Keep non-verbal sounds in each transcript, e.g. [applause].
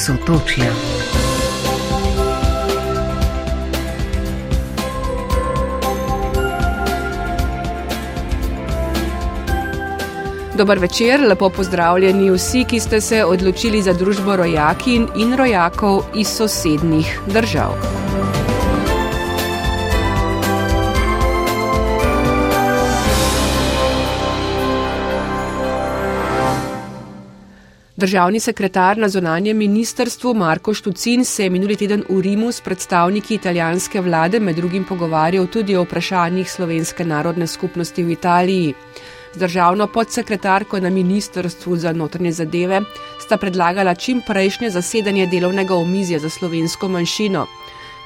Sotočja. Dobar večer, lepo pozdravljeni vsi, ki ste se odločili za družbo rojakin in rojakov iz sosednjih držav. Državni sekretar na zonanjem ministrstvu Marko Štucin se je minuli teden v Rimu s predstavniki italijanske vlade med drugim pogovarjal tudi o vprašanjih slovenske narodne skupnosti v Italiji. Z državno podsekretarko na Ministrstvu za notranje zadeve sta predlagala čim prejšnje zasedanje delovnega omizja za slovensko manjšino.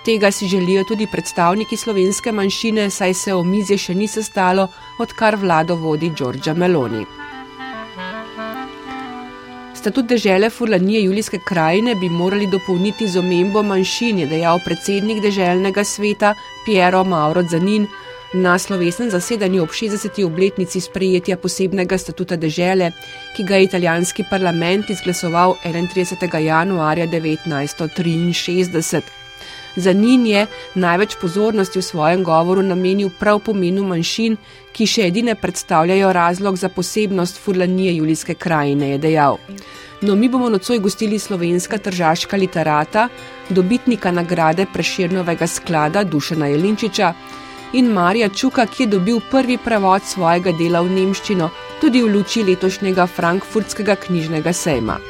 Tega si želijo tudi predstavniki slovenske manjšine, saj se omizje še ni sestalo, odkar vlado vodi Đorđa Meloni. Statut dežele Furlanije Julijske krajine bi morali dopolniti z omembo manjšin, je dejal predsednik deželnega sveta Piero Mauro Zanin, na slovesnem zasedanju ob 60. obletnici sprejetja posebnega statuta dežele, ki ga je italijanski parlament izglasoval 31. januarja 1963. Za njim je največ pozornosti v svojem govoru namenil prav pomenu manjšin, ki še edine predstavljajo razlog za posebnost furlanije Julijske krajine, je dejal. No, mi bomo nocoj gostili slovenska tržaška literata, dobitnika nagrade Preširnovega sklada Dušana Jelinčiča, in Marija Čuka, ki je dobil prvi prevod svojega dela v nemščino, tudi v luči letošnjega frankfurtskega knjižnega sejma.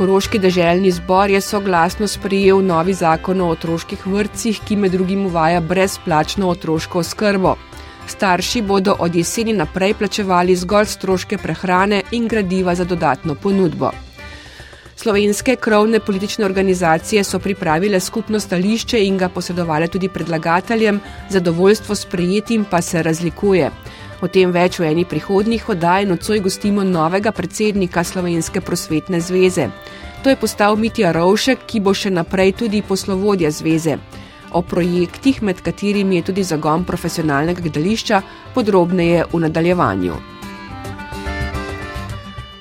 Koroški državni zbor je soglasno sprejel novi zakon o otroških vrtcih, ki med drugim uvaja brezplačno otroško skrbo. Starši bodo od jeseni naprej plačevali zgolj stroške prehrane in gradiva za dodatno ponudbo. Slovenske krovne politične organizacije so pripravile skupno stališče in ga posredovali tudi predlagateljem, zadovoljstvo s prejetim pa se razlikuje. O tem več v eni prihodnjih oddaj nocoj gostimo novega predsednika Slovenske prosvetne zveze. To je postal Mitja Rovšek, ki bo še naprej tudi poslovodja zveze. O projektih, med katerimi je tudi zagon profesionalnega gledališča, podrobneje v nadaljevanju.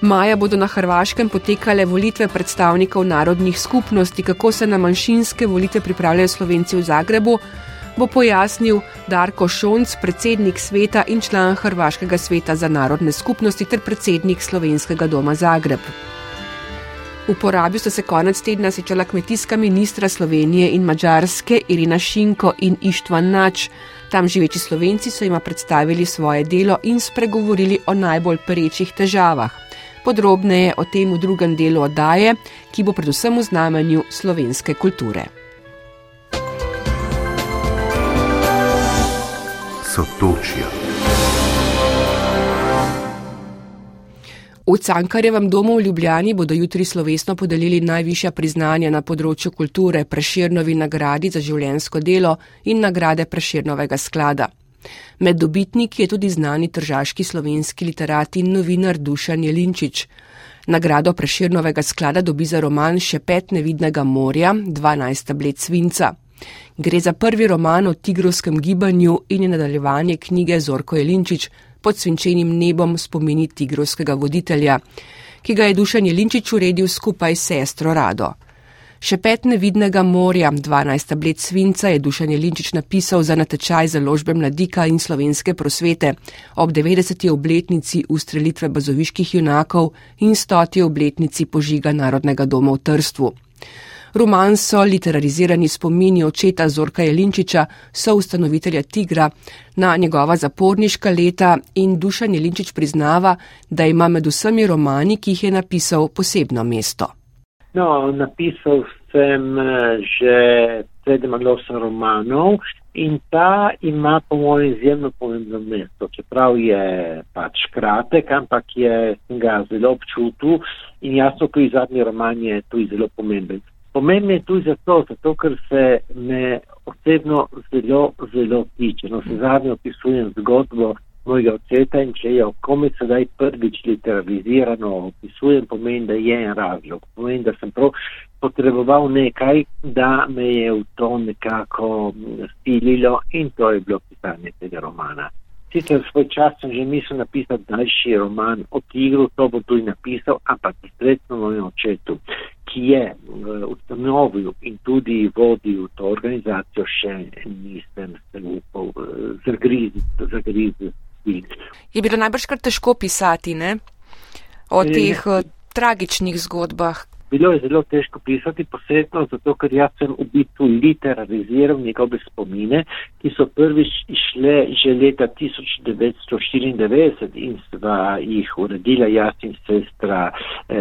Maja bodo na Hrvaškem potekale volitve predstavnikov narodnih skupnosti, kako se na manjšinske volitve pripravljajo slovenci v Zagrebu, bo pojasnil Darko Šonc, predsednik sveta in član Hrvaškega sveta za narodne skupnosti ter predsednik Slovenskega doma Zagreb. V porabi so se konec tedna sečala kmetijska ministra Slovenije in Mačarske Irina Šinko in Ištvan Nač. Tam živeči slovenci so jima predstavili svoje delo in spregovorili o najbolj perečih težavah. Podrobneje o tem v drugem delu oddaje, ki bo predvsem v znamenju slovenske kulture. Sotočja. V Cankarjevem domu v Ljubljani bodo jutri slovesno podelili najvišja priznanja na področju kulture Preširnovi nagradi za življensko delo in nagrade Preširnovega sklada. Med dobitniki je tudi znani tržaški slovenski literat in novinar Dušan Jelinčič. Nagrado Preširnovega sklada dobi za roman Še pet nevidnega morja, 12 tablet svinca. Gre za prvi roman o tigrovskem gibanju in je nadaljevanje knjige Zorko Jelinčič pod svinčenim nebom spomini tigrovskega voditelja, ki ga je Dušan Jelinčič uredil skupaj s sestro Rado. Še pet nevidnega morja, 12 tablet svinca je Dušan Jelinčič napisal za natečaj založbe mladika in slovenske prosvete ob 90. obletnici ustrelitve bazoviških junakov in 100. obletnici požiga Narodnega doma v Trstvu. Roman so literarizirani spomini očeta Zorka Jelinčiča, so ustanovitelja Tigra, na njegova zaporniška leta in Dušan Jelinčič priznava, da ima med vsemi romani, ki jih je napisal, posebno mesto. No, napisal sem eh, že sedem ali osem romanov in ta ima po mojem izjemno pomembno mesto, čeprav je pač kratek, ampak je ga zelo občutil in jasno, ko je zadnji roman, je tudi zelo pomemben. Pomemben je tudi zato, zato ker se me osebno zelo, zelo tiče. No, se zadnji opisujem zgodbo mojega očeta in če jo kome sedaj prvič literalizirano opisujem, pomeni, da je en razlog. Pomeni, da sem prav potreboval nekaj, da me je v to nekako stililo in to je bilo pisanje tega romana. Sicer svoj čas sem že mislil napisati daljši roman o tigru, to bo tudi napisal, ampak sredstvo mojemu očetu, ki je ustanovil in tudi vodil to organizacijo, še nisem se upal zagriziti. zagriziti. Je bilo najbrž kar težko pisati, ne? O teh ne, tragičnih zgodbah, Bilo je zelo težko pisati posebno, zato ker jaz sem v bistvu literariziral njegove spomine, ki so prvič išle že leta 1994 in sva jih uredila jaz in sestra eh,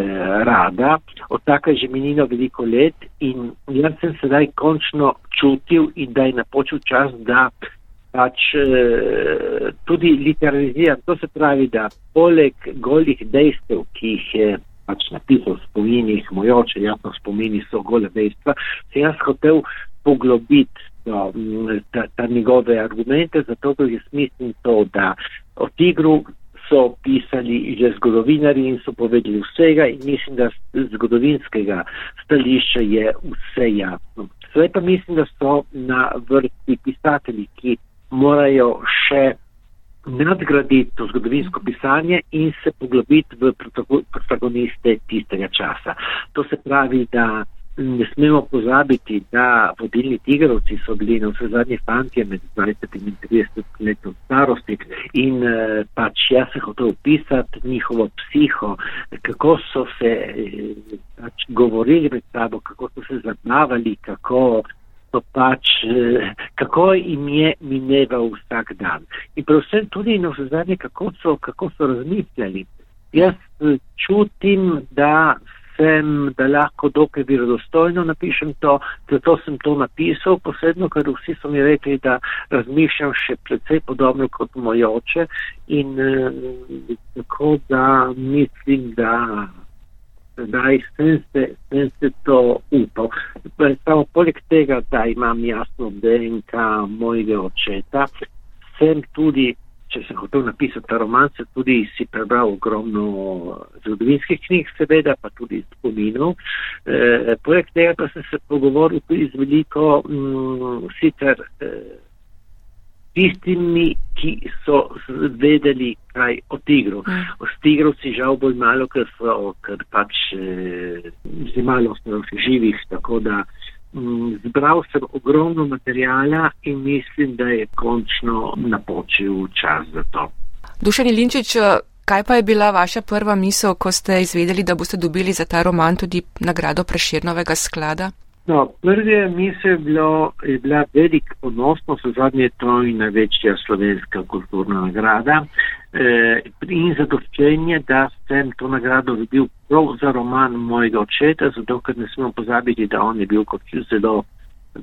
Rada. Od taka že minilo veliko let in jaz sem sedaj končno čutil in da je napočil čas, da pač eh, tudi literariziram. To se pravi, da poleg golih dejstev, ki jih je pač napisal v spominih, moj oče, jasno spomini so gole dejstva, sem jaz hotel poglobiti to, ta, ta njegove argumente, zato ker jaz mislim to, da o tigru so pisali že zgodovinari in so povedali vsega in mislim, da zgodovinskega stališča je vse jasno. Sve pa mislim, da so na vrsti pisatelji, ki morajo še nadgraditi to zgodovinsko pisanje in se poglobiti v protagoniste tistega časa. To se pravi, da ne smemo pozabiti, da vodilni tigrovci so bili na vse zadnje fantje med 20 in 30 letom starosti in eh, pač jaz se hotel opisati njihovo psiho, kako so se eh, pač govorili med sabo, kako so se zabavali, kako so pač, eh, kako jim je mineval vsak dan. In predvsem tudi na vse zadnje, kako so, kako so razmišljali. Jaz eh, čutim, da sem, da lahko dokaj verodostojno napišem to, zato sem to napisal, posebno, ker vsi so mi rekli, da razmišljam še precej podobno kot moj oče in eh, tako da mislim, da sedaj sem se, sem se to upal. Samo poleg tega, da imam jasno DNK mojega očeta, sem tudi, če sem hotel napisati ta roman, se tudi si prebral ogromno zgodovinskih knjig, seveda, pa tudi spominov. E, poleg tega pa sem se pogovoril tudi z veliko, m, mm, sicer. E, tistimi, ki so vedeli kaj o tigru. Mm. O tigru si žal bolj malo, ker so, ker pač eh, zelo malo živih, tako da mm, zbral sem ogromno materijala in mislim, da je končno napočil čas za to. Dušani Linčič, kaj pa je bila vaša prva misel, ko ste izvedeli, da boste dobili za ta roman tudi nagrado Preširnovega sklada? No, prvi misel je, bilo, je bila velik ponosnost, zadnje to in največja slovenska kulturna nagrada. Eh, in zadoščenje, da sem to nagrado dobil prav za roman mojega očeta, zato ker ne smemo pozabiti, da on je bil kot zelo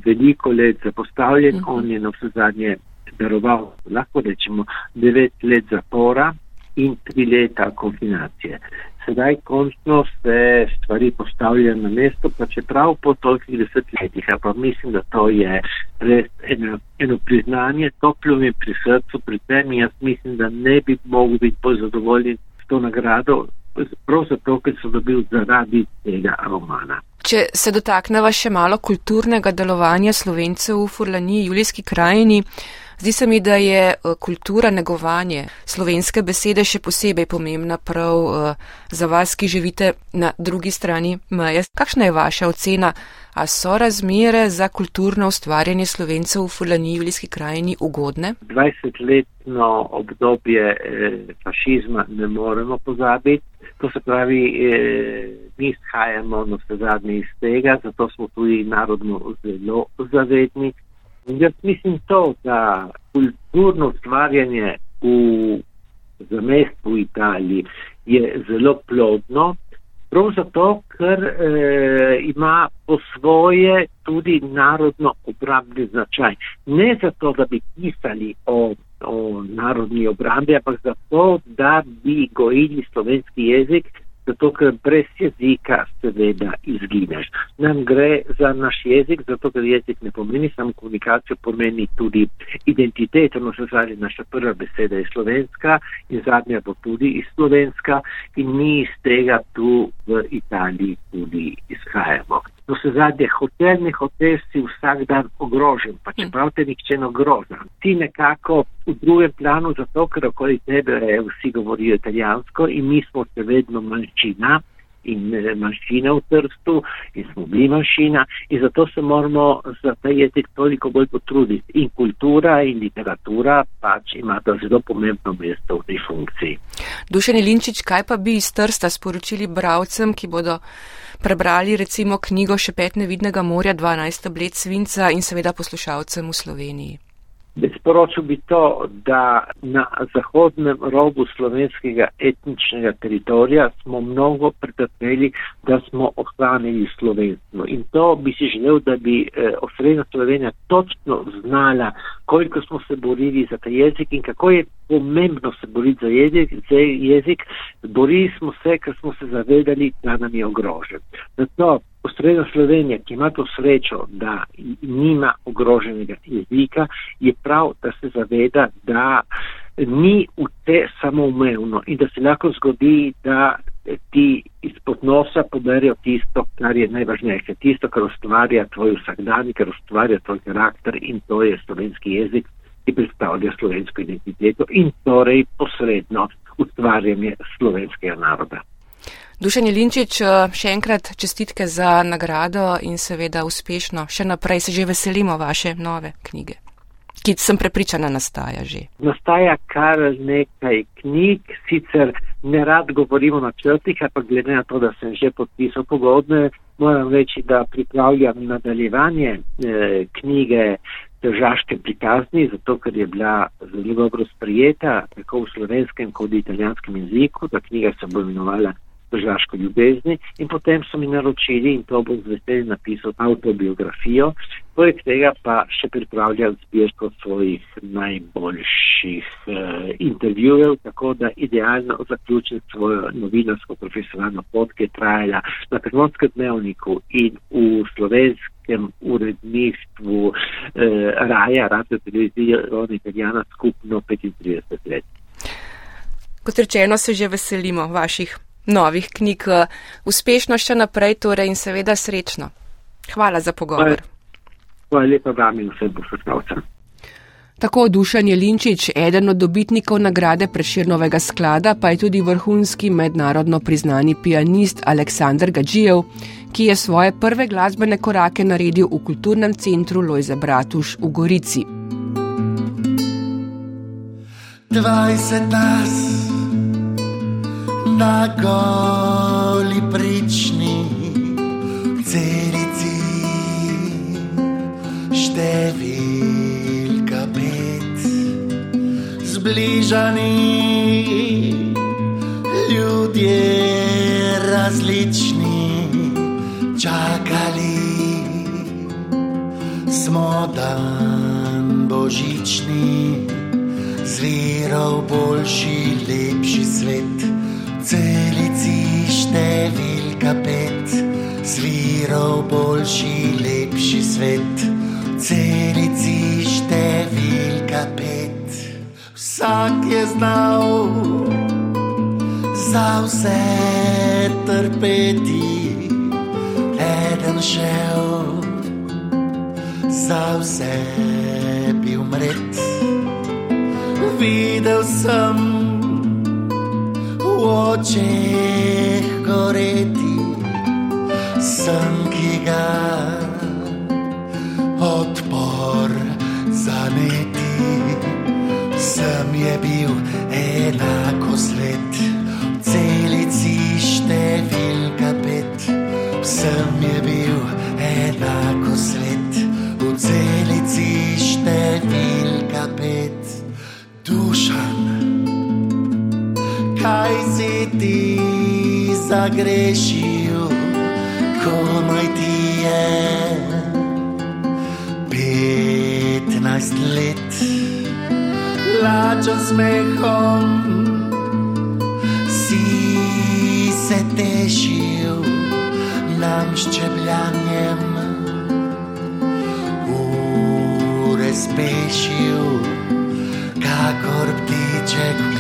veliko let zapostavljen, mhm. on je na vse zadnje daroval, lahko rečemo, devet let zapora in tri leta kombinacije sedaj končno se stvari postavljajo na mesto, pa čeprav po tolikih desetletjih. Pa mislim, da to je res eno, eno priznanje, toplo mi pri srcu, pri tem jaz mislim, da ne bi mogel biti bolj zadovoljen s to nagrado, prav zato, ker so dobil zaradi tega romana. Če se dotakneva še malo kulturnega delovanja slovencev v Furlani, Julijski krajini, Zdi se mi, da je eh, kultura negovanje slovenske besede še posebej pomembna prav eh, za vas, ki živite na drugi strani meje. Kakšna je vaša ocena? A so razmere za kulturno ustvarjanje slovencev v Fulanijski krajini ugodne? 20-letno obdobje eh, fašizma ne moremo pozabiti. To se pravi, mi izhajamo na vse zadnje iz tega, zato smo tudi narodno zelo zavedni. Jaz mislim to, da kulturno ustvarjanje v zamestju Italiji je zelo plodno, prav zato, ker eh, ima po svoje tudi narodno obrambni značaj. Ne zato, da bi pisali o, o narodni obrambi, ampak zato, da bi gojili slovenski jezik zato ker brez jezika seveda izgineš. Nam gre za naš jezik, zato ker jezik ne pomeni samo komunikacijo, pomeni tudi identiteto, no se zvali naša prva beseda je slovenska in zadnja bo tudi iz slovenska in mi iz tega tu v Italiji tudi izhajamo. No se zadnje, hotel ne hotel si vsak dan ogrožen, pa čeprav te nihče ne ogroža. Ti nekako v drugem planu, zato ker okoli tebe vsi govorijo italijansko in mi smo se vedno manjšina in eh, manjšina v Trstu in smo bili manjšina in zato se moramo za ta jezik toliko bolj potruditi. In kultura in literatura pač imata zelo pomembno mesto v tej funkciji. Dušeni Linčič, kaj pa bi iz Trsta sporočili bravcem, ki bodo prebrali recimo knjigo Šepet nevidnega morja 12 let svinca in seveda poslušalcem v Sloveniji? Sporočil bi to, da na zahodnem robu slovenskega etničnega teritorija smo mnogo pretrpeli, da smo ohranili slovenstvo. In to bi si želel, da bi eh, osrednja Slovenija točno znala, koliko smo se borili za ta jezik in kako je pomembno se boriti za jezik. Za jezik. Borili smo se, ker smo se zavedali, da nam je ogrožen. Zato Osrednja Slovenija, ki ima to srečo, da nima ogroženega jezika, je prav, da se zaveda, da ni vse samoumevno in da se lahko zgodi, da ti izpod nosa poberijo tisto, kar je najvažnejše, tisto, kar ustvarja tvoj vsakdan, kar ustvarja tvoj karakter in to je slovenski jezik, ki predstavlja slovensko identiteto in torej posredno ustvarjanje slovenskega naroda. Dušan Jelinčič, eh, še enkrat čestitke za nagrado in seveda uspešno. Še naprej se že veselimo vaše nove knjige, ki sem prepričana nastaja že. Nastaja kar nekaj knjig, sicer ne rad govorimo na črtih, ampak glede na to, da sem že podpisal pogodne, moram reči, da pripravljam nadaljevanje eh, knjige Težaške prikazni, zato ker je bila zelo dobro sprijeta tako v slovenskem kot v italijanskem jeziku. Ta knjiga se bo imenovala državsko ljubezni in potem so mi naročili in to bom z veseljem napisal autobiografijo. Poleg tega pa še pripravljam zbirko svojih najboljših uh, intervjujev, tako da idealno zaključim svojo novinarsko profesionalno pot, ki je trajala na Trnonskem dnevniku in v slovenskem uredništvu eh, Raja, radio televizije Rona Italijana skupno 35 let. Kot rečeno, se že veselimo vaših novih knjig. Uspešno še naprej torej in seveda srečno. Hvala za pogovor. Hvala lepa vam in vsem poslušalcem. Tako Dušan Jelinčič, eden od dobitnikov nagrade Preširnovega sklada, pa je tudi vrhunski mednarodno priznani pianist Aleksandr Gađijev, ki je svoje prve glasbene korake naredil v kulturnem centru Lojze Bratuš v Gorici. 20 nas na goli prični celici. Številka pet zbližani ljudje različni čakali. Smo dan božični zviral boljši lepši svet celici številka pet, sviral boljši, lepši svet. Celici številka pet, vsak je znal za vse trpeti, eden šel za vse bi umret. Videl sem očeh goreti, sem ki ga odpor zaneti. Sem je bil enako svet, celici številka pet. Sem je bil zagrešil, komaj ti je petnajst let, lačen smehom si se tešil nam ščebljanjem. Ure spešil, kakor ptiček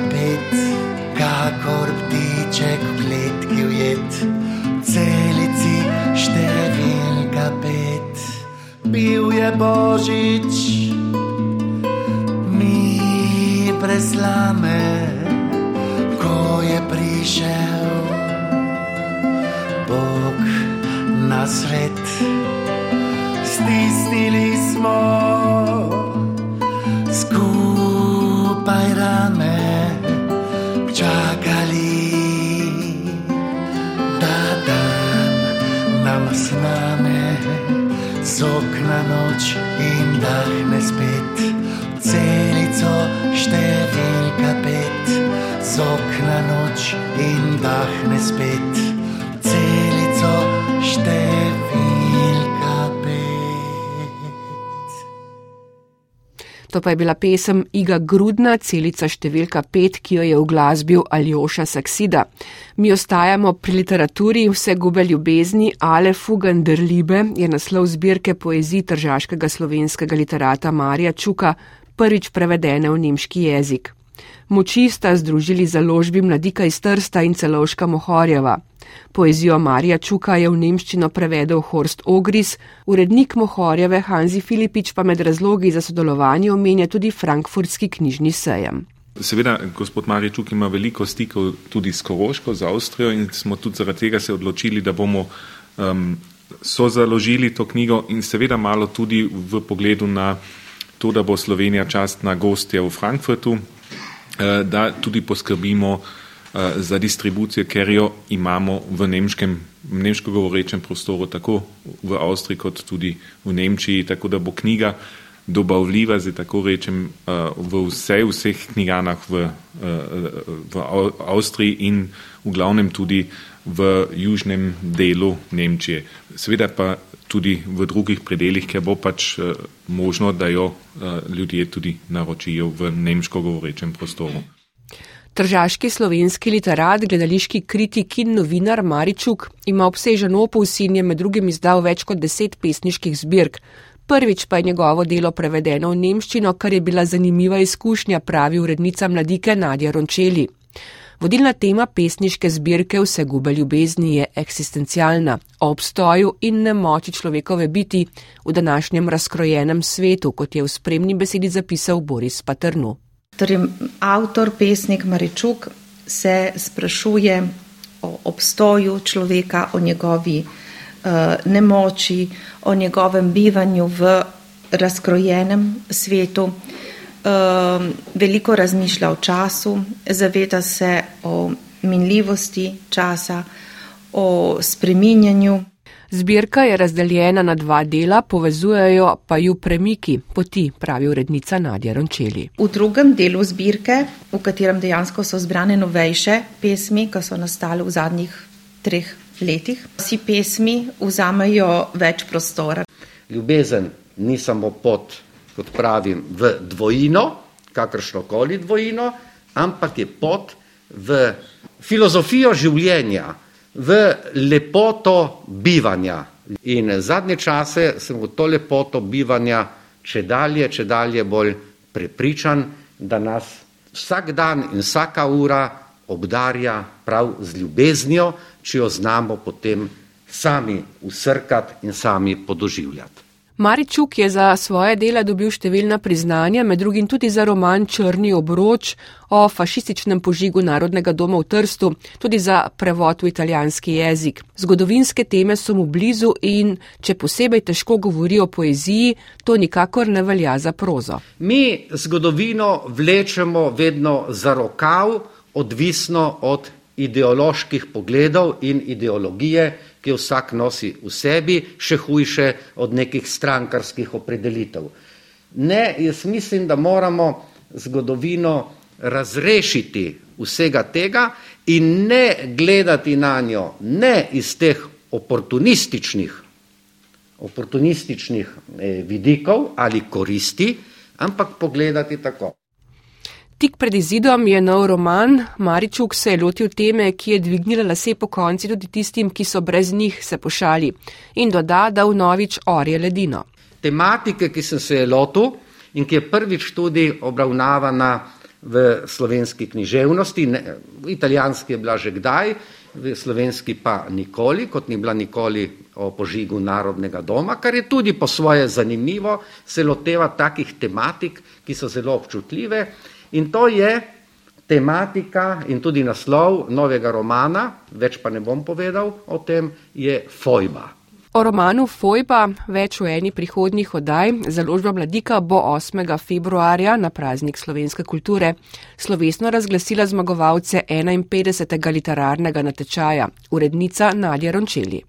v kletki ujet celici številka pet, kakor ptiček v kletki ujet, celici številka pet. Bil je božič, mi preslame, ko je prišel Bog na svet. Stisnili smo skupaj rame, z okna noč in dahne spet, celico številka pet, z okna noč in dahne spet, Pa je bila pesem Iga Grudna, celica številka 5, ki jo je uglasbil Aljoša Saksida. Mi ostajamo pri literaturi Vse gube ljubezni, Ale Fugander Libe je naslov zbirke poezij tržaškega slovenskega literata Marija Čuka, prvič prevedene v nemški jezik. Moči sta združili založbi Mladika iz Trsta in Celovška Mohorjeva. Poezijo Marija Čuka je v nemščino prevedel Horst Ogris, urednik Mohorjeve Hanzi Filipič pa med razlogi za sodelovanje omenja tudi frankfurtski knjižni sejem. Seveda, gospod Maričuk ima veliko stikov tudi s Koroško, z Avstrijo in smo tudi zaradi tega se odločili, da bomo um, so založili to knjigo in seveda malo tudi v pogledu na to, da bo Slovenija častna gostja v Frankfurtu, uh, da tudi poskrbimo uh, za distribucijo, ker jo imamo v nemškem, nemško govorečem prostoru, tako v Avstriji kot tudi v Nemčiji, tako da bo knjiga dobavljiva, zdaj tako rečem, v vse, vseh knjiganah v, v Avstriji in v glavnem tudi v južnem delu Nemčije. Seveda pa tudi v drugih predeljih, ker bo pač možno, da jo ljudje tudi naročijo v nemško govorečem prostoru. Tržaški slovenski literat, gledališki kritik in novinar Maričuk ima obsežen opus in je med drugim izdal več kot deset pesniških zbirk. Prvič pa je njegovo delo prevedeno v nemščino, kar je bila zanimiva izkušnja, pravi urednica mladike Nadja Rončeli. Vodilna tema pesniške zbirke Vse gube ljubezni je eksistencialna, o obstoju in nemoči človekove biti v današnjem razkrojenem svetu, kot je v spremni besedi zapisal Boris Patrnu. Torej, avtor, pesnik Maričuk se sprašuje o obstoju človeka, o njegovi uh, nemoči, o njegovem bivanju v razkrojenem svetu. Uh, veliko razmišlja o času, zaveda se o minljivosti časa, o spreminjanju. Zbirka je razdeljena na dva dela, povezujejo pa ju premiki poti, pravi urednica Nadja Rončeli. V drugem delu zbirke, v katerem dejansko so zbrane novejše pesmi, ki so nastale v zadnjih treh letih, si pesmi vzamejo več prostora. Ljubezen ni samo pot, kot pravim, v dvojino, kakršno koli dvojino, ampak je pot v filozofijo življenja v lepoto bivanja. In zadnje čase sem v to lepoto bivanja če dalje, če dalje bolj prepričan, da nas vsak dan in vsaka ura obdarja prav z ljubeznijo, če jo znamo potem sami usrkati in sami podoživljati. Maričuk je za svoje dela dobil številna priznanja, med drugim tudi za roman Črni obroč o fašističnem požigu Narodnega doma v Trstu, tudi za prevod v italijanski jezik. Zgodovinske teme so mu blizu in če posebej težko govori o poeziji, to nikakor ne velja za prozo. Mi zgodovino vlečemo vedno za rokav, odvisno od ideoloških pogledov in ideologije, ki jo vsak nosi v sebi, še hujše od nekih strankarskih opredelitev. Ne, jaz mislim, da moramo zgodovino razrešiti vsega tega in ne gledati na njo ne iz teh oportunističnih, oportunističnih eh, vidikov ali koristi, ampak pogledati tako. Tik pred izidom je nov roman, Maričuk se je lotil teme, ki je dvignila lase po konci tudi tistim, ki so brez njih se pošali in doda, da v novič orje ledino. Tematike, ki sem se je lotil in ki je prvič tudi obravnavana v slovenski književnosti, ne, v italijanski je bila že kdaj, v slovenski pa nikoli, kot ni bila nikoli o požigu narodnega doma, kar je tudi po svoje zanimivo, se loteva takih tematik, ki so zelo občutljive in to je tematika in tudi naslov novega romana, več pa ne bom povedal o tem, je Fojba. O romanu Fojba več v eni prihodnjih oddaj. Založba Mladika bo 8. februarja na praznik slovenske kulture slovesno razglasila zmagovalce 51. literarnega natečaja, urednica Nadja Rončeli.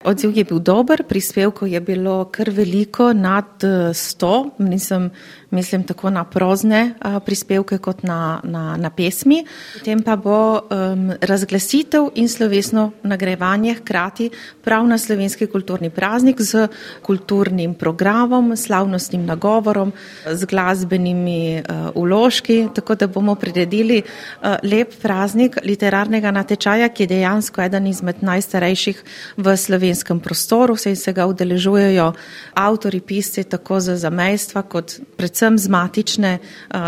Odziv je bil dober, prispevkov je bilo kar veliko, nad 100, nisem mislim tako na prozne a, prispevke kot na, na, na pesmi. Potem pa bo um, razglasitev in slovesno nagrajevanje hkrati prav na slovenski kulturni praznik z kulturnim programom, slavnostnim nagovorom, z glasbenimi uh, uložki, tako da bomo priredili uh, lep praznik literarnega natečaja, ki je dejansko eden izmed najstarejših v slovenskem prostoru, saj se ga udeležujejo avtori, pisci tako za zamejstva kot predvsem predvsem z matične,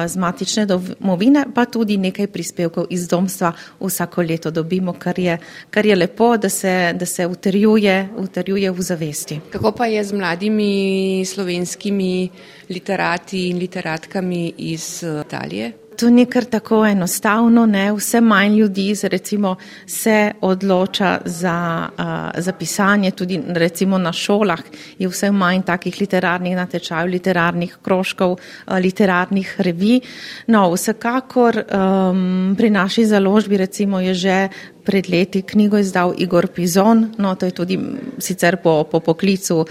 z matične domovine, pa tudi nekaj prispevkov iz domstva vsako leto dobimo, kar je, kar je lepo, da se, da se utrjuje, utrjuje v zavesti. Kako pa je z mladimi slovenskimi literati in literatkami iz Italije? To ni kar tako enostavno, ne? vse manj ljudi recimo, se odloča za, uh, za pisanje, tudi recimo na šolah je vse manj takih literarnih natečajev, literarnih krožkov, uh, literarnih revij. No, vsekakor um, pri naši založbi recimo je že pred leti knjigo izdal Igor Pizon, no to je tudi sicer po, po poklicu uh,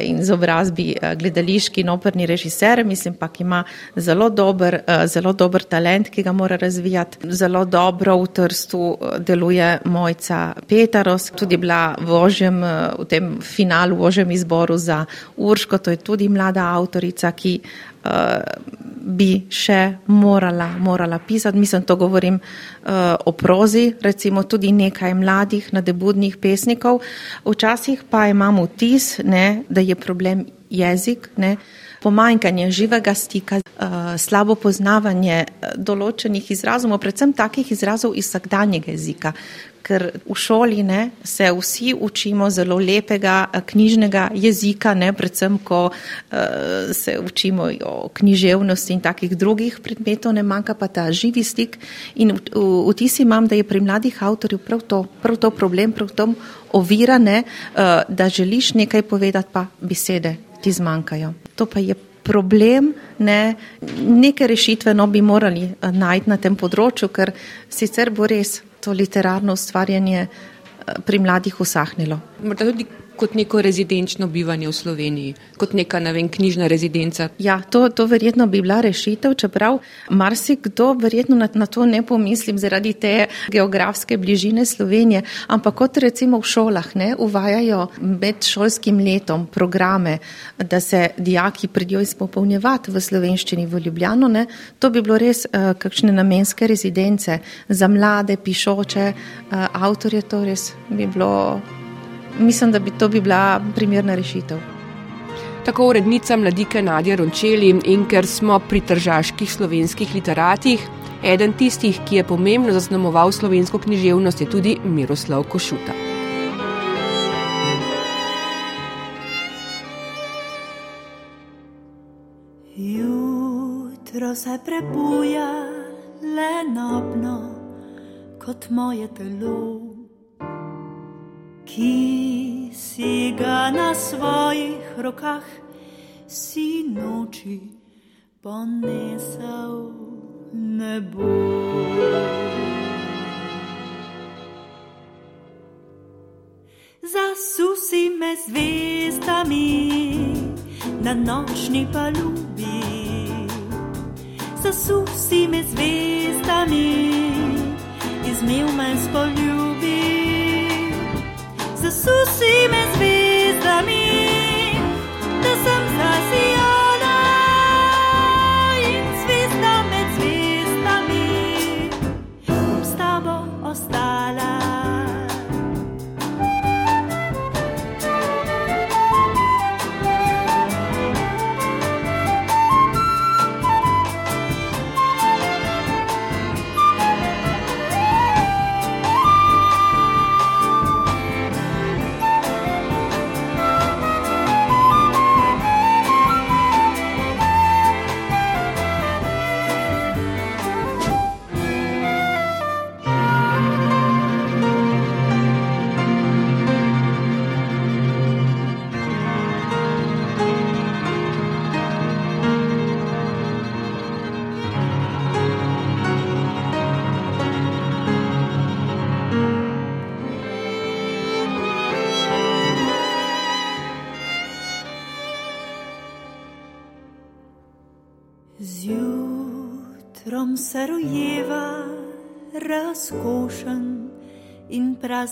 in izobrazbi uh, gledališki in operni režiser, mislim pa, ki ima zelo dober, uh, zelo dober talent, ki ga mora razvijati. Zelo dobro v Trstu deluje mojca Petaros, tudi bila v ožjem, v tem finalu, v ožjem izboru za Urško, to je tudi mlada avtorica, ki bi še morala, morala pisati. Mislim, to govorim uh, o prozi, recimo tudi nekaj mladih nadebudnih pesnikov. Včasih pa imam vtis, ne, da je problem jezik, ne, pomanjkanje živega stika, uh, slabo poznavanje določenih izrazov, predvsem takih izrazov iz vsakdanjega jezika, ker v šoli ne, se vsi učimo zelo lepega eh, knjižnega jezika, ne, predvsem, ko uh, se učimo o književnosti in takih drugih predmetov, ne manjka pa ta živi stik. In vtis imam, da je pri mladih avtorjev prav to, prav to problem, prav to ovira, ne, uh, da želiš nekaj povedati, pa besede ti zmanjkajo. To pa je problem, ne, neke rešitve no, bi morali najti na tem področju, ker sicer bo res to literarno ustvarjanje eh, pri mladih usahnilo. Morda tudi kot neko rezidenčno bivanje v Sloveniji, kot neka ne vem, knjižna rezidenca. Ja, to, to verjetno bi bila rešitev, čeprav marsikdo verjetno na, na to ne pomislim zaradi te geografske bližine Slovenije, ampak kot recimo v šolah ne uvajajo med šolskim letom programe, da se dijaki pridijo izpopolnjevati v slovenščini v Ljubljano, ne, to bi bilo res uh, kakšne namenske rezidence za mlade, pišoče, uh, avtorje, to res bi bilo mislim, da bi to bi bila primerna rešitev. Tako urednica mladike Nadja Rončeli in ker smo pri tržaških slovenskih literatih, eden tistih, ki je pomembno zaznamoval slovensko književnost, je tudi Miroslav Košuta. Jutro se prebuja le nobno kot moje telo ki si ga na svojih rokah si noči ponesel nebo. Zasusi me zvezdami na nočni palubi, zasusi me zvezdami, izmil me spoljubi zasusi me zvezdami, da sem zasijala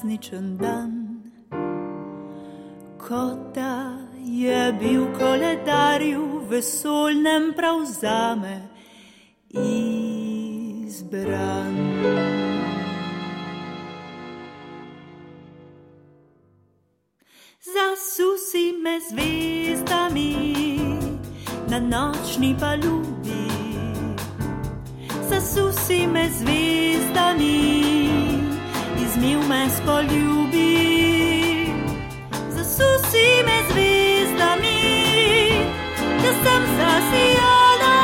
prazničen dan. Kot da je bil koledarju vesolnem pravzame izbran. Zasusi me zvezdami na nočni palubi. Zasusi me zvezdami, izmil me s poljubi. Zasusi me zvezdami, da sem zasijala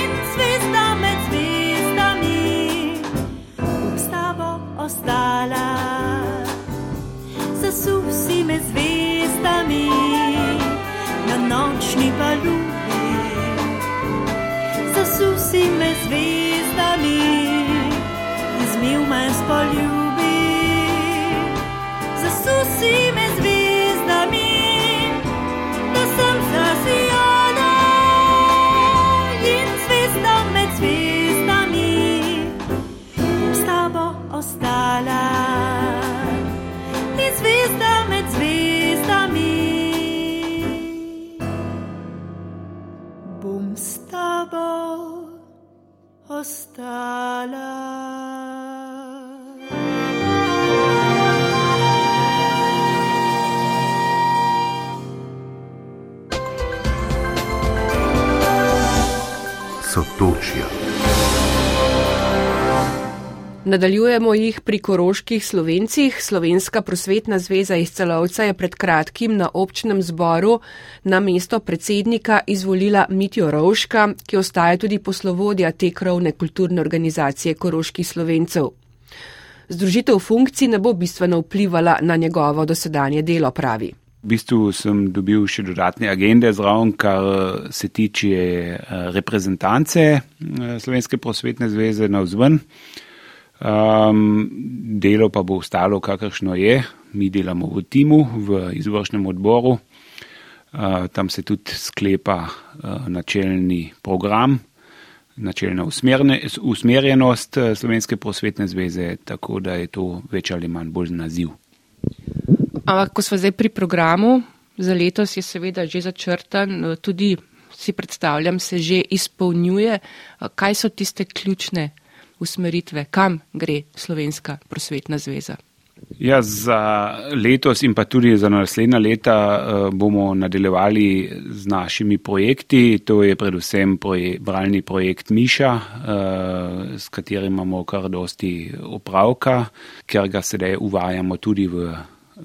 in zvezda med zvezdami s tabo ostala. Zasusi me zvezdami na nočni palubi. Zasusi me zvezdami, poljubi. Zasusi me zvezdami, da sem zasijala in zvezda med zvezdami s tabo ostala. In zvezda med zvezdami bom s tabo ostala. Nadaljujemo jih pri koroških slovencih. Slovenska prosvetna zveza iz celovca je pred kratkim na občnem zboru na mesto predsednika izvolila Mitjo Rovška, ki ostaja tudi poslovodja te krovne kulturne organizacije koroških slovencev. Združitev funkcij ne bo bistveno vplivala na njegovo dosedanje delo, pravi. V bistvu sem dobil še dodatne agende zraven, kar eh, se tiče eh, reprezentance eh, Slovenske prosvetne zveze na vzven. Um, delo pa bo ostalo, kakršno je. Mi delamo v timu, v izvršnem odboru. Uh, tam se tudi sklepa uh, načelni program, načelna usmerne, usmerjenost uh, Slovenske prosvetne zveze, tako da je to več ali manj bolj naziv. Ampak, ko smo zdaj pri programu, za letos je seveda že začrtan, tudi si predstavljam, se že izpolnjuje. Kaj so tiste ključne usmeritve, kam gre Slovenska prosvetna zveza? Ja, za letos in pa tudi za naslednja leta uh, bomo nadaljevali z našimi projekti. To je predvsem proje, bralni projekt Miša, uh, s katerim imamo kar dosti opravka, ker ga sedaj uvajamo tudi v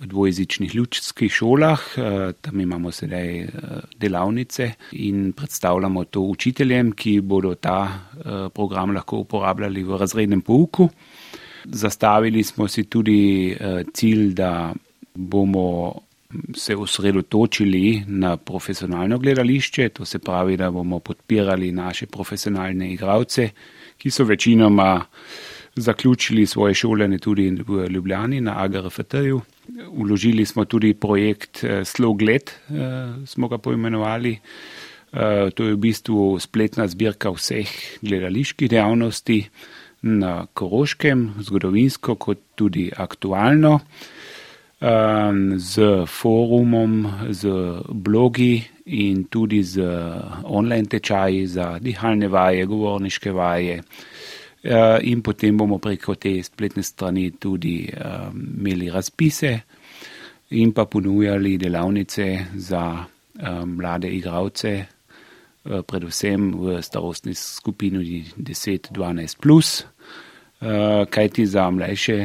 dvojezičnih ljudskih šolah. Uh, tam imamo sedaj uh, delavnice in predstavljamo to učiteljem, ki bodo ta uh, program lahko uporabljali v razrednem pouku. Zastavili smo si tudi uh, cilj, da bomo se osredotočili na profesionalno gledališče, to se pravi, da bomo podpirali naše profesionalne igralce, ki so večinoma zaključili svoje šolanje tudi v Ljubljani na AGRFT-ju. Uložili smo tudi projekt Slogled, smo ga poimenovali. To je v bistvu spletna zbirka vseh gledaliških dejavnosti na Koroškem, zgodovinsko kot tudi aktualno, z forumom, z blogi in tudi z online tečaji za dihalne vaje, govorniške vaje. In potem bomo preko te spletne strani tudi imeli razpise in pa ponujali delavnice za mlade igravce, predvsem v starostni skupini 10-12 plus, kajti za mlajše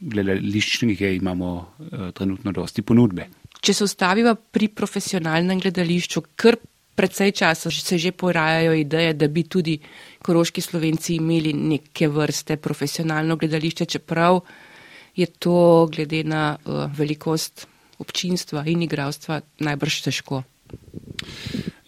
gledališčnike imamo trenutno dosti ponudbe. Če se ustaviva pri profesionalnem gledališču, kar predvsej časa se že porajajo ideje, da bi tudi koroški slovenci imeli neke vrste profesionalno gledališče, čeprav je to glede na uh, velikost občinstva in igralstva najbrž težko.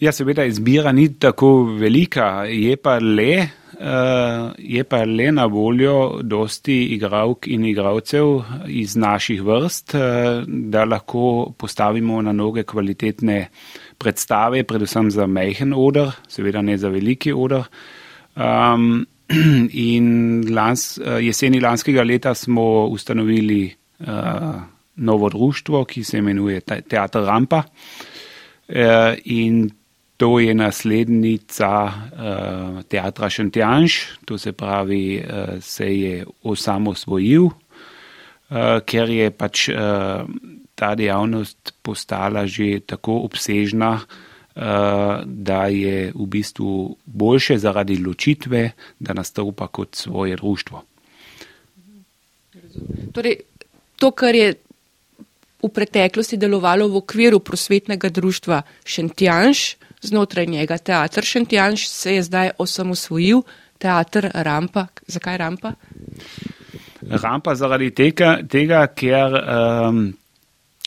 Ja, seveda izbira ni tako velika, je pa le, uh, je pa le na voljo dosti igralk in igralcev iz naših vrst, uh, da lahko postavimo na noge kvalitetne predstave, predvsem za majhen odr, seveda ne za veliki odr. Um, [clears throat] in lans, jeseni lanskega leta smo ustanovili uh, novo društvo, ki se imenuje Teatr Rampa. Uh, in to je naslednica uh, teatra Šentjanš, to se pravi, uh, se je osamosvojil, uh, ker je pač uh, ta dejavnost postala že tako obsežna, uh, da je v bistvu boljše zaradi ločitve, da nastopa kot svoje društvo. Torej, to, kar je v preteklosti delovalo v okviru prosvetnega društva Šentjanš, znotraj njega teatr Šentjanš se je zdaj osamosvojil, teatr Rampa. Zakaj Rampa? Rampa zaradi tega, tega ker um,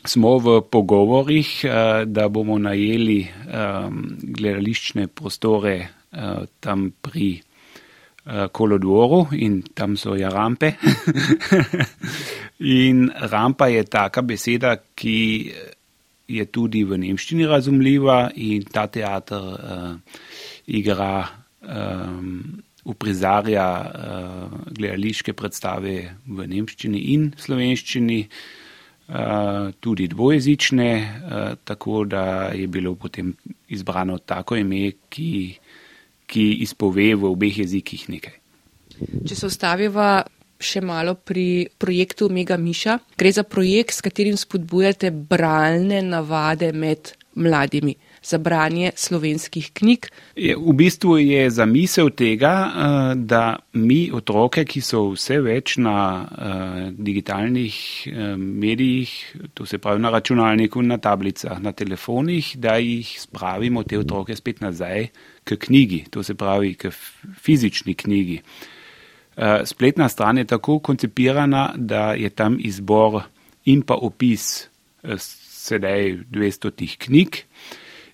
smo v pogovorih, uh, da bomo najeli um, gledališčne prostore uh, tam pri uh, Kolodvoru in tam so ja rampe. [laughs] in rampa je taka beseda, ki je tudi v nemščini razumljiva in ta teater uh, igra um, uprizarja uh, gledališke predstave v nemščini in slovenščini, uh, tudi dvojezične, uh, tako da je bilo potem izbrano tako ime, ki, ki izpove v obeh jezikih nekaj. Če se ustaviva še malo pri projektu Mega Miša. Gre za projekt, s katerim spodbujate bralne navade med mladimi. Za branje slovenskih knjig. V bistvu je zamisel tega, eh, da mi otroke, ki so vse več na uh, digitalnih uh, medijih, to se pravi na računalniku, na tablicah, na telefonih, da jih spravimo te otroke spet nazaj k knjigi, to se pravi k fizični knjigi. Uh, Eh, spletna stran je tako koncipirana, da je tam izbor in pa opis eh, sedaj 200 tih knjig.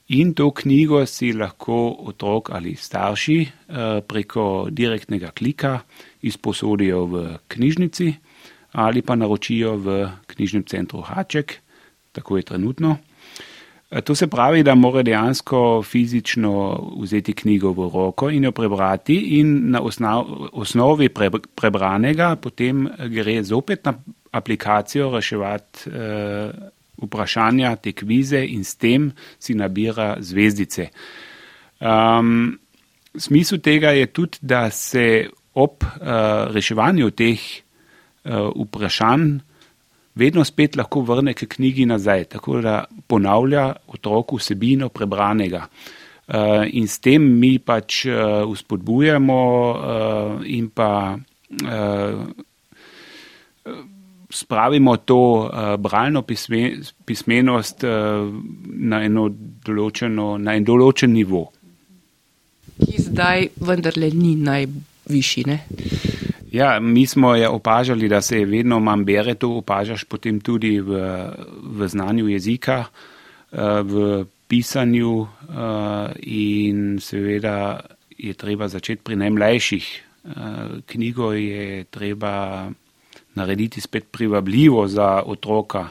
In to knjigo si lahko otrok ali starši eh, preko direktnega klika izposodijo v knjižnici ali pa naročijo v knjižnem centru Haček, tako je trenutno. Eh, to se pravi, da mora dejansko fizično vzeti knjigo v roko in jo prebrati, in na osnovi prebranega potem gre zopet na aplikacijo reševati eh, vprašanja, te kvize in s tem si nabira zvezdice. Um, smisel tega je tudi, da se ob uh, reševanju teh uh, vprašanj vedno spet lahko vrne k knjigi nazaj, tako da ponavlja otroku vsebino prebranega. Uh, in s tem mi pač uh, uspodbujamo uh, in pa uh, spravimo to uh, bralno pisme, pismenost uh, na, eno določeno, na en določen nivo. Ki zdaj vendarle ni najvišji, ne? Ja, mi smo je opažali, da se vedno manj bere, to opažaš potem tudi v, v znanju jezika, eh, v pisanju in seveda je treba začeti pri najmlajših. Knjigo je treba narediti spet privabljivo za otroka.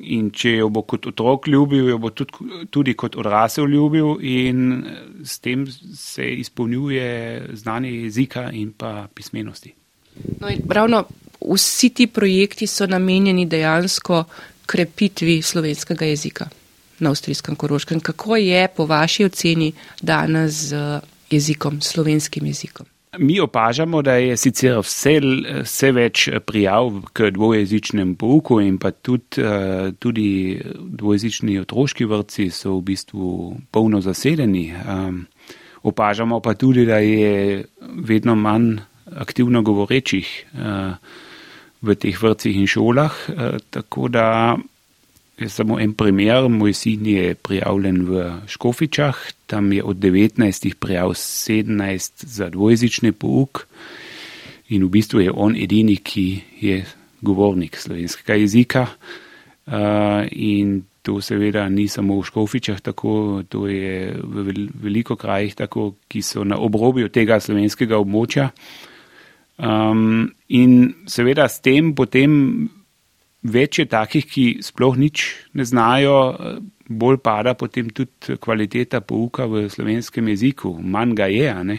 In če jo bo kot otrok ljubil, jo bo tudi, tudi kot odrasel ljubil, in s tem se izpolnjuje znanje jezika in pa pismenosti. No ravno vsi ti projekti so namenjeni dejansko krepitvi slovenskega jezika na avstrijskem koroškem. Kako je po vaši oceni danes z jezikom, slovenskim jezikom? Mi opažamo, da je sicer vse, vse več prijav k dvojezičnem pouku in pa tudi, eh, tudi dvojezični otroški vrtci so v bistvu polno zasedeni. Ehm, opažamo pa tudi, da je vedno manj aktivno govorečih eh, v teh vrtcih in šolah, eh, tako da samo en primer, moj sin je prijavljen v Škofičah, tam je od 19 prijav 17 za dvojezični pouk in v bistvu je on edini, ki je govornik slovenskega jezika. In to seveda ni samo v Škofičah tako, to je v veliko krajih tako, ki so na obrobju tega slovenskega območja. Um, in seveda s tem potem več je takih, ki sploh nič ne znajo, bolj pada potem tudi kvaliteta pouka v slovenskem jeziku, manj ga je. Ne?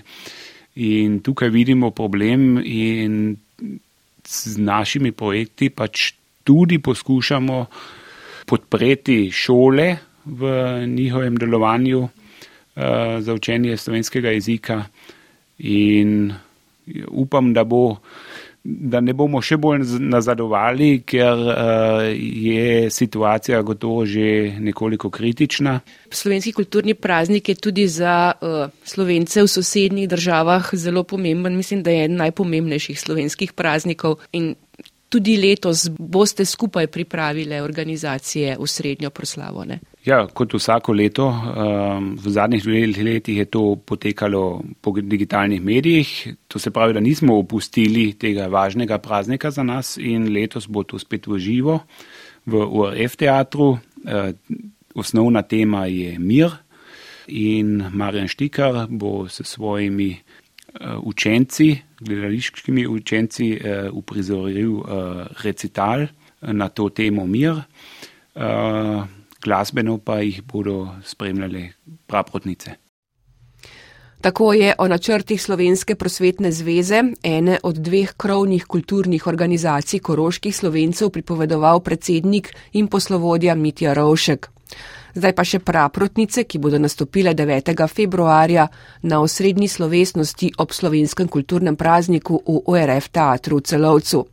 In tukaj vidimo problem in z našimi projekti pač tudi poskušamo podpreti šole v njihovem delovanju uh, za učenje slovenskega jezika in upam, da, bo, da ne bomo še bolj nazadovali, ker uh, je situacija gotovo že nekoliko kritična. Slovenski kulturni praznik je tudi za uh, slovence v sosednjih državah zelo pomemben. Mislim, da je eden najpomembnejših slovenskih praznikov. In tudi letos boste skupaj pripravile organizacije v srednjo proslavo. Ne? Ja, kot vsako leto, um, v zadnjih dveh letih je to potekalo po digitalnih medijih. To se pravi, da nismo opustili tega važnega praznika za nas in letos bo to spet v živo v URF teatru. Uh, osnovna tema je mir in Marjan Štikar bo s svojimi uh, učenci, gledališkimi učenci, uprizoril recital na to temo mir. Glasbeno pa jih bodo spremljale praprotnice. Tako je o načrtih Slovenske prosvetne zveze, ene od dveh krovnih kulturnih organizacij koroških slovencev, pripovedoval predsednik in poslovodja Mitja Rovšek. Zdaj pa še praprotnice, ki bodo nastopile 9. februarja na osrednji slovesnosti ob slovenskem kulturnem prazniku v ORF teatru v Celovcu.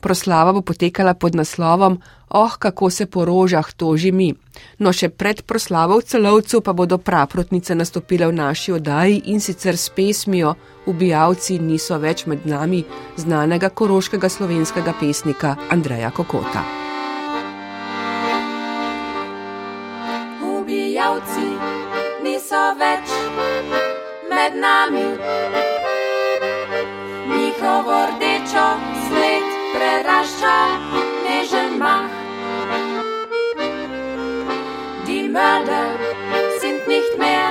Proslava bo potekala pod naslovom Oh, kako se po rožah toži mi. No, še pred proslavo v celovcu pa bodo praprotnice nastopile v naši oddaji in sicer s pesmijo Ubijalci niso več med nami znanega koroškega slovenskega pesnika Andreja Kokota. Ubijalci niso več med nami. Njihovo rdečo sled prerašča nežen mah. Die Mörder sind nicht mehr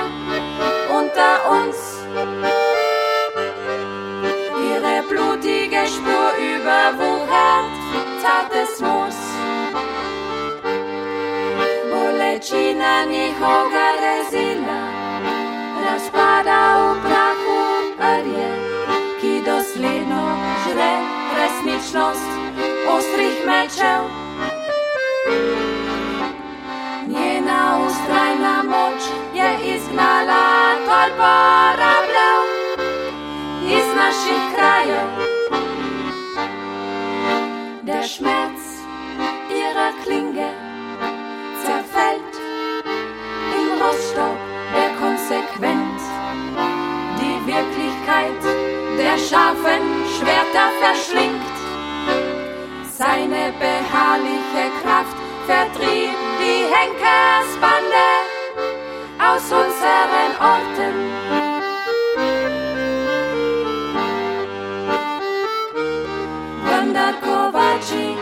unter uns. Ihre blutige Spur überwuchert zartes Moos. Bolečina njihoga rezila razpada v prahu rje, ki dosledno žre resničnost ostrih mečev. Njena ustrajna moč je izgnala tolpo rabljev iz naših krajev. Der Schmerz ihrer Klinge zerfällt im Roststaub der Konsequenz. Die Wirklichkeit der scharfen Schwerter verschlingt. Seine beharrliche Kraft vertrieb die Henkersbande aus unseren Orten. Wanda Kovaci,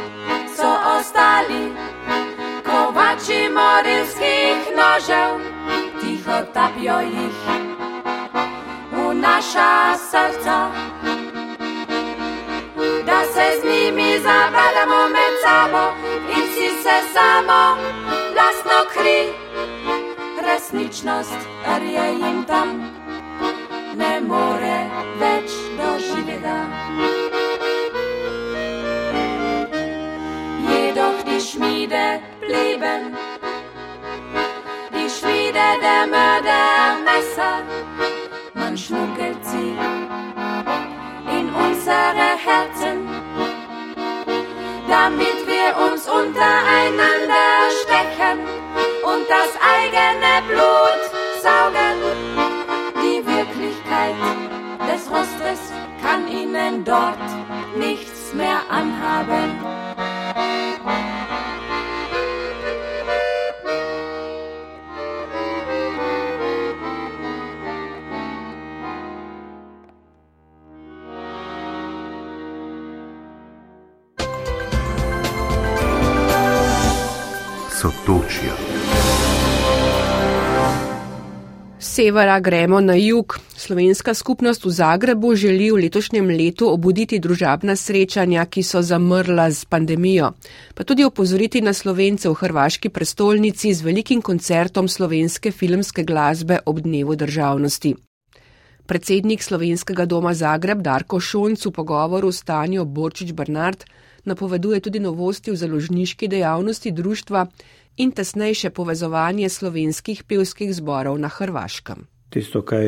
so ostali, kowaci morylskich nożeł, ticho tapią ich u nasza serca. Se z njimi zabadamo med sabo in si se samo lastno kri. Resničnost rje jim tam ne more untereinander stechen und das eigene Blut saugen. Die Wirklichkeit des Rostes kann ihnen dort severa gremo na jug. Slovenska skupnost v Zagrebu želi v letošnjem letu obuditi družabna srečanja, ki so zamrla z pandemijo, pa tudi opozoriti na slovence v hrvaški prestolnici z velikim koncertom slovenske filmske glasbe ob dnevu državnosti. Predsednik slovenskega doma Zagreb Darko Šonc v pogovoru s Tanjo Borčič Bernard napoveduje tudi novosti v založniški dejavnosti društva in tesnejše povezovanje slovenskih pevskih zborov na Hrvaškem. Tisto, kar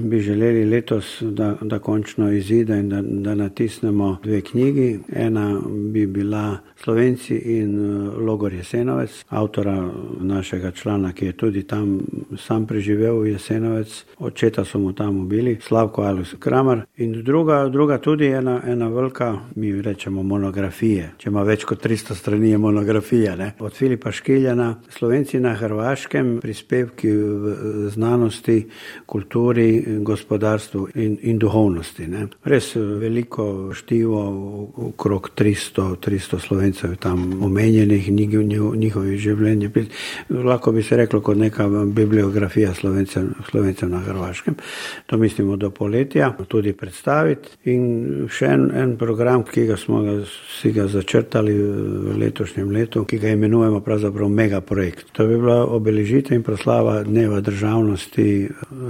bi želeli letos, da, da končno izide in da, da natisnemo dve knjigi. Ena bi bila Slovenci in eh, Logor Jesenovec, avtora našega člana, ki je tudi tam sam preživel v Jesenovec, očeta so mu tam ubili, Slavko Alus Kramer. In druga, druga tudi ena, ena velika, mi rečemo monografije, če ima več kot 300 strani je monografija. Ne? Od Filipa Škiljana, Slovenci na Hrvaškem, prispevki v znanosti, kulturi, gospodarstvu in, in duhovnosti. Ne. Res veliko štivo, okrog 300, 300 slovencev tam omenjenih, njihovi življenje. Lahko bi se reklo kot neka bibliografija slovencev, slovencev na Hrvaškem. To mislimo do poletja tudi predstaviti. In še en, en program, ki ga smo ga, si ga začrtali v letošnjem letu, ki ga imenujemo pravzaprav megaprojekt. To bi bila obeležitev in proslava dneva državnosti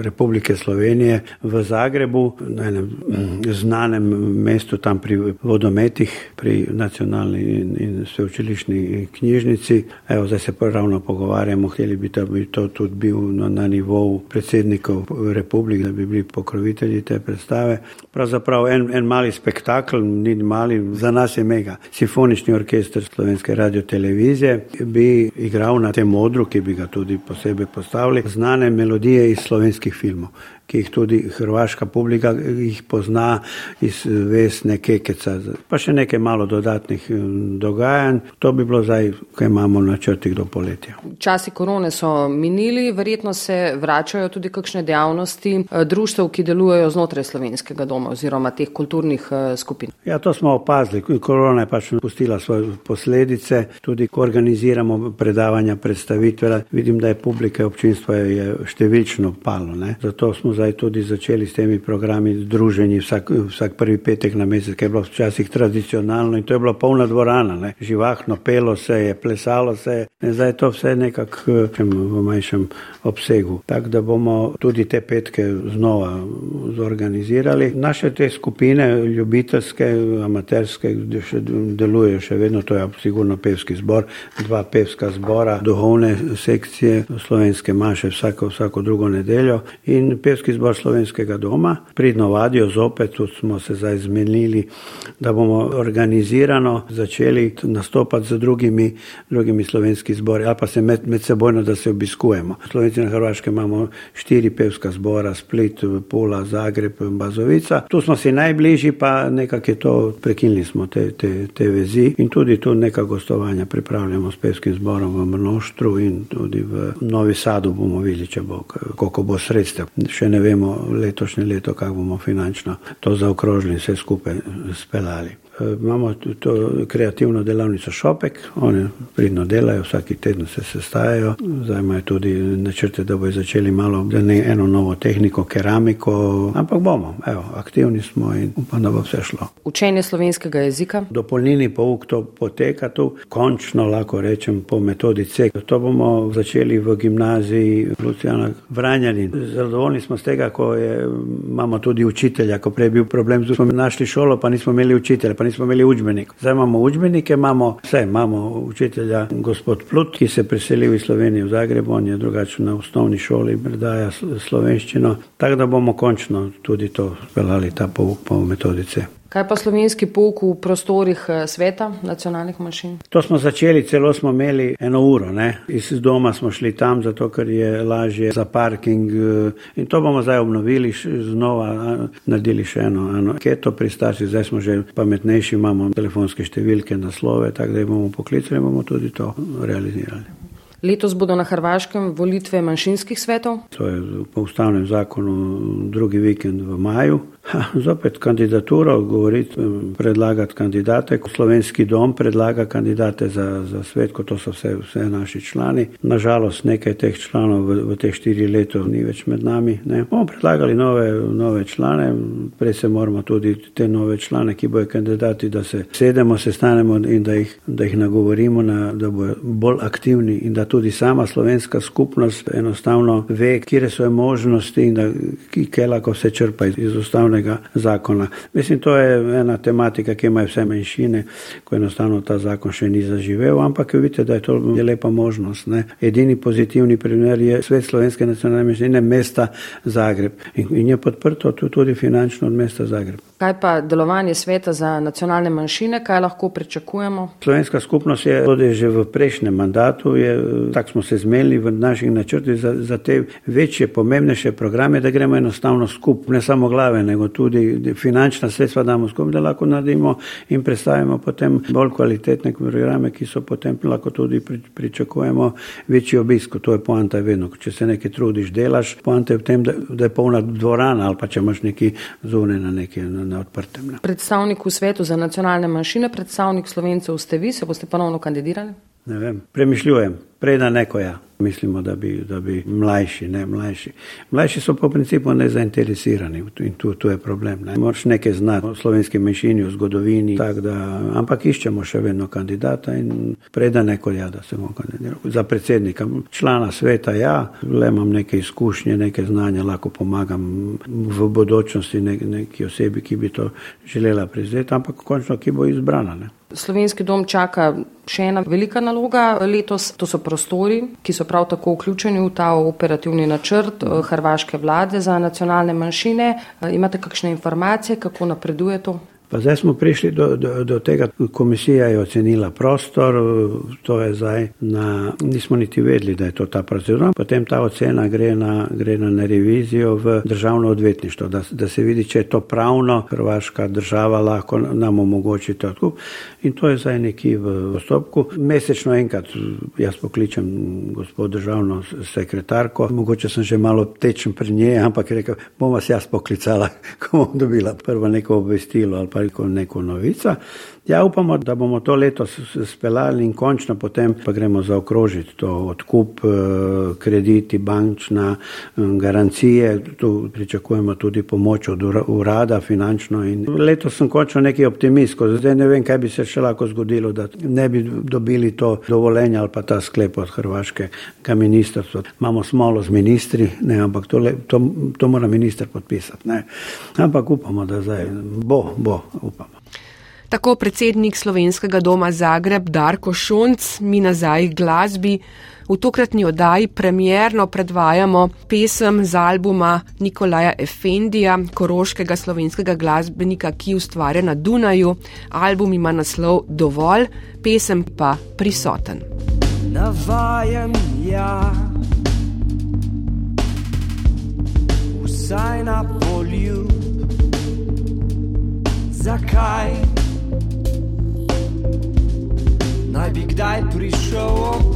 Republike Slovenije v Zagrebu, na enem mm, znanem mestu tam pri vodometih, pri nacionalni in, in sveučilišni knjižnici. Evo, zdaj se ravno pogovarjamo, hteli bi, da bi to tudi bil na, na nivou predsednikov republik, da bi bili pokrovitelji te predstave. Pravzaprav en, en mali spektakl, ni mali, za nas je mega. Simfonični orkester Slovenske radio televizije bi igral na tem modru, ki bi ga tudi posebej postavili, znane melodije iz slovenske slovenskih filmov ki jih tudi hrvaška publika jih pozna iz Vesne Kekeca, pa še nekaj malo dodatnih eh, dogajanj. To bi bilo zdaj, kaj imamo na črtih do poletja. Časi korone so minili, verjetno se vračajo tudi kakšne dejavnosti eh, društev, ki delujejo znotraj slovenskega doma oziroma teh kulturnih eh, skupin. Ja, to smo opazili. Korona je pač pustila svoje posledice, tudi ko organiziramo predavanja, predstavitve. Vidim, da je publika občinstva je številčno palo. Ne? Zato smo zdaj tudi začeli s temi programi združenji vsak, vsak prvi petek na mesec, ki je bilo včasih tradicionalno in to je bila polna dvorana, ne. živahno pelo se je, plesalo se je, in zdaj je to vse nekako v manjšem obsegu. Tako da bomo tudi te petke znova zorganizirali. Naše te skupine, ljubiteljske, amaterske, še delujejo še vedno, to je sigurno pevski zbor, dva pevska zbora, duhovne sekcije, slovenske maše vsako, vsako drugo nedeljo in pevski Pevski zbor slovenskega doma. Pridno vadijo zopet, smo se zdaj zmenili, da bomo organizirano začeli nastopati z drugimi, drugimi slovenski zbori ali pa se med, med sebojno, da se obiskujemo. Slovenci na Hrvaškem imamo štiri pevska zbora, Split, Pula, Zagreb, Bazovica. Tu smo si najbližji, pa nekako je to, prekinili smo te, te, te vezi in tudi tu neka gostovanja pripravljamo s pevskim zborom v Mnoštru in tudi v Novi Sadu bomo videli, če bo, koliko bo sredstev. Še ne vemo letošnje leto, kako bomo finančno to zaokrožili in vse skupaj speljali. Eh, imamo to kreativno delavnico Šopek, oni pridno delajo, vsaki teden se sestajajo. Zdaj imajo tudi načrte, da bojo začeli malo eno novo tehniko, keramiko, ampak bomo, evo, aktivni smo in upam, da bo vse šlo. Učenje slovenskega jezika? Dopolnilni pouk to poteka tu, končno lahko rečem po metodi C. To bomo začeli v gimnaziji Lucijana Vranjanin. Zadovoljni smo z tega, ko je, imamo tudi učitelja, ko prej je bil problem, da smo našli šolo, pa nismo imeli učitelja nismo imeli učbenik. Zdaj imamo učbenike, imamo vse, imamo učitelja gospod Plut, ki se preselil iz Slovenije v Zagreb, on je drugače na osnovni šoli, predaja slovenščino, tako da bomo končno tudi to speljali, ta pouk po metodice. Kaj pa slovenski pouk v prostorih eh, sveta nacionalnih manjšin? To smo začeli, celo smo imeli eno uro. Ne? Iz doma smo šli tam, zato ker je lažje za parking. Eh, in to bomo zdaj obnovili, znova naredili še eno anketo pri starših. Zdaj smo že pametnejši, imamo telefonske številke, naslove, tako da jih bomo poklicali in bomo tudi to realizirali. Letos bodo na Hrvaškem volitve manjšinskih svetov. To je po ustavnem zakonu drugi vikend v maju. Ha, zopet kandidaturo, govoriti, predlagati kandidate. Slovenski dom predlaga kandidate za, za svet, kot so vse, vse naši člani. Nažalost, nekaj teh članov v, v teh štiri letov ni več med nami. Ne. Bomo predlagali nove, nove člane, prej se moramo tudi te nove člane, ki bojo kandidati, da se sedemo, sestanemo in da jih, da jih nagovorimo, na, da bojo bolj aktivni in da tudi sama slovenska skupnost enostavno ve, kje so možnosti in da, kje lahko se črpa iz ustavnega zakona. Mislim, to je ena tematika, ki ima vse menšine, ko enostavno ta zakon še ni zaživel, ampak vidite, da je to je lepa možnost. Ne. Edini pozitivni primer je svet slovenske nacionalne menšine, mesta Zagreb in, in je podprto tudi finančno od mesta Zagreb. Kaj pa delovanje sveta za nacionalne manjšine, kaj lahko pričakujemo? Slovenska skupnost je tudi že v prejšnjem mandatu, tako smo se zmeli v naših načrtih za, za te večje, pomembnejše programe, da gremo enostavno skupaj, ne samo glave, nego tudi finančna sredstva damo skupaj, da lahko naredimo in predstavimo potem bolj kvalitetne programe, ki so potem lahko tudi pričakujemo večji obisk. To je poanta vedno, če se nekaj trudiš, delaš, poanta je v tem, da, da je polna dvorana ali pa če imaš neki zune na neki. Na na odprtem. Ne. Predstavnik v svetu za nacionalne manjšine, predstavnik slovencev ste vi, se boste ponovno kandidirali? Ne vem, premišljujem, prej da neko ja. Mislimo, da bi, da bi mlajši, ne mlajši. Mlajši so po principu nezainteresirani in tu, tu je problem. Ne. Moraš nekaj znati o slovenski menšini, o zgodovini, da, ampak iščemo še vedno kandidata in preda neko ja, da se bomo kandidirali. Za predsednika, člana sveta ja, le imam neke izkušnje, neke znanja, lahko pomagam v bodočnosti ne, neki osebi, ki bi to želela prizeti, ampak končno, ki bo izbrana. Ne. Slovenski dom čaka še ena velika naloga letos, to so prostori, ki so prav tako vključeni v ta operativni načrt eh, hrvaške vlade za nacionalne manjšine. Eh, imate kakšne informacije, kako napreduje to? Pa zdaj smo prišli do, do, do tega, komisija je ocenila prostor, to je zdaj na, nismo niti vedeli, da je to ta procedura. Potem ta ocena gre na, gre na, na revizijo v državno odvetništvo, da, da se vidi, če je to pravno, hrvaška država lahko nam omogoči to odkup. In to je zdaj neki v postopku. Mesečno enkrat jaz pokličem gospod državno sekretarko, mogoče sem že malo tečen pri njej, ampak je rekel, bom vas jaz poklicala, ko bom dobila prvo neko obvestilo ali pa ali neko novico. Ja, upamo, da bomo to leto speljali in končno potem pa gremo zaokrožiti to odkup, eh, krediti, bančna eh, garancije. Tu pričakujemo tudi pomoč od urada finančno. In letos sem končno neki optimist, ko zdaj ne vem, kaj bi se še lahko zgodilo, da ne bi dobili to dovoljenje ali pa ta sklep od hrvaškega ministrstva. Imamo smolo z ministri, ne, ampak to, to, to mora minister podpisati. Ne. Ampak upamo, da zdaj bo, bo, upamo. Tako predsednik slovenskega doma Zagreb Darko Šonc, mi nazaj glasbi. V tokratni oddaji premjerno predvajamo pesem z albuma Nikolaja Efendija, koroškega slovenskega glasbenika, ki ustvarja na Dunaju. Album ima naslov Dovolj, pesem pa Prisoten. Navajen ja, vsaj na polju. Zakaj? naj bi kdaj prišel obup.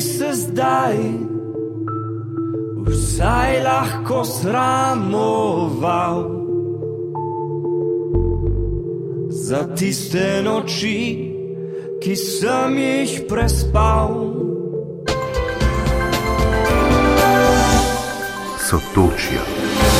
Se zdaj vsaj lahko sramoval za tiste noči, ki sem jih prespal. Sotočja.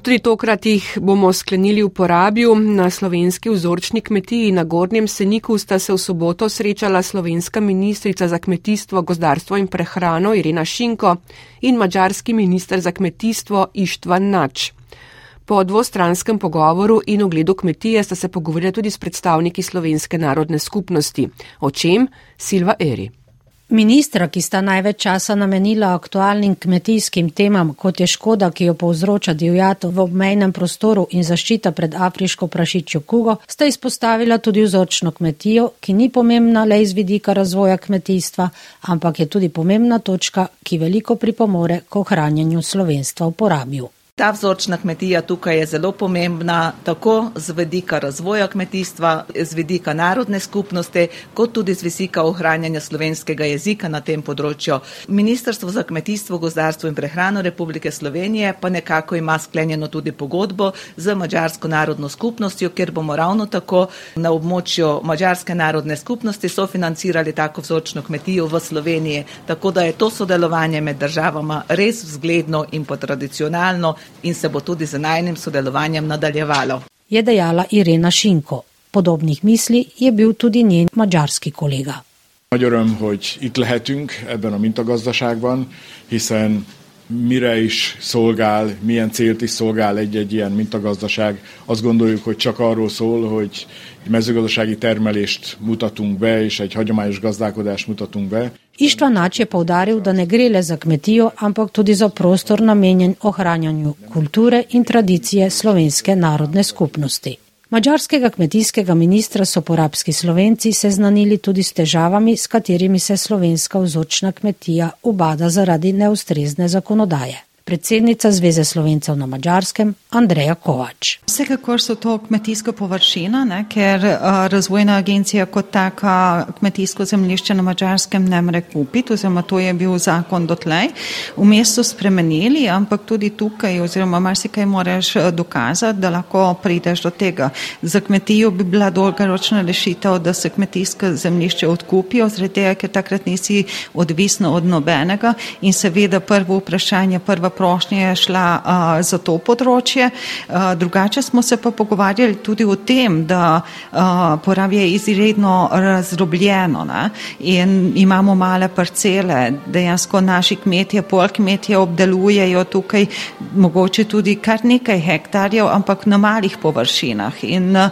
Tudi tokrat jih bomo sklenili v porabju. Na slovenski vzorčni kmetiji na Gornjem Seniku sta se v soboto srečala slovenska ministrica za kmetijstvo, gozdarstvo in prehrano Irena Šinko in mađarski minister za kmetijstvo Ištvan Nač. Po dvostranskem pogovoru in ogledu kmetije sta se pogovorila tudi s predstavniki slovenske narodne skupnosti. O čem? Silva Eri. Ministra, ki sta največ časa namenila aktualnim kmetijskim temam, kot je škoda, ki jo povzroča divjato v obmejnem prostoru in zaščita pred afriško prašičjo kugo, sta izpostavila tudi vzorčno kmetijo, ki ni pomembna le iz vidika razvoja kmetijstva, ampak je tudi pomembna točka, ki veliko pripomore k ohranjanju slovenstva v porabju. Ta vzorčna kmetija tukaj je zelo pomembna, tako z vedika razvoja kmetijstva, z vedika narodne skupnosti, kot tudi z vidika ohranjanja slovenskega jezika na tem področju. Ministrstvo za kmetijstvo, gozdarstvo in prehrano Republike Slovenije pa nekako ima sklenjeno tudi pogodbo z Mačarsko narodno skupnostjo, kjer bomo ravno tako na območju Mačarske narodne skupnosti sofinancirali tako vzorčno kmetijo v Sloveniji. Tako da je to sodelovanje med državama res vzgledno in pa tradicionalno in se bo tudi z najnim sodelovanjem nadaljevalo. Je dejala Irena Šinko. Podobnih misli je bil tudi njen mađarski kolega. Nagy öröm, hogy itt lehetünk ebben a mintagazdaságban, hiszen mire is szolgál, milyen célt is szolgál egy-egy ilyen mintagazdaság. Azt gondoljuk, hogy csak arról szól, hogy egy mezőgazdasági termelést mutatunk be, és egy hagyományos gazdálkodást mutatunk be. Ištvan Nač je povdaril, da ne gre le za kmetijo, ampak tudi za prostor namenjen ohranjanju kulture in tradicije slovenske narodne skupnosti. Mačarskega kmetijskega ministra so porabski slovenci seznanili tudi s težavami, s katerimi se slovenska vzorčna kmetija ubada zaradi neustrezne zakonodaje. Predsednica Zveze slovencev na Mačarskem Andreja Kovač. Vsekakor so to kmetijska površina, ne, ker uh, razvojna agencija kot taka kmetijsko zemljišče na Mačarskem ne more kupiti, oziroma to je bil zakon dotlej. V mestu spremenili, ampak tudi tukaj, oziroma marsikaj moraš dokazati, da lahko prideš do tega. Za kmetijo bi bila dolgoročna rešitev, da se kmetijsko zemljišče odkupijo, zaradi tega, ker takrat nisi odvisno od nobenega in seveda prvo vprašanje, prva prošnja je šla uh, za to področje. Uh, drugače smo se pa pogovarjali tudi o tem, da uh, porabje je izredno razdrobljeno ne? in imamo male parcele. Dejansko naši kmetje, pol kmetje obdelujejo tukaj mogoče tudi kar nekaj hektarjev, ampak na malih površinah. In uh,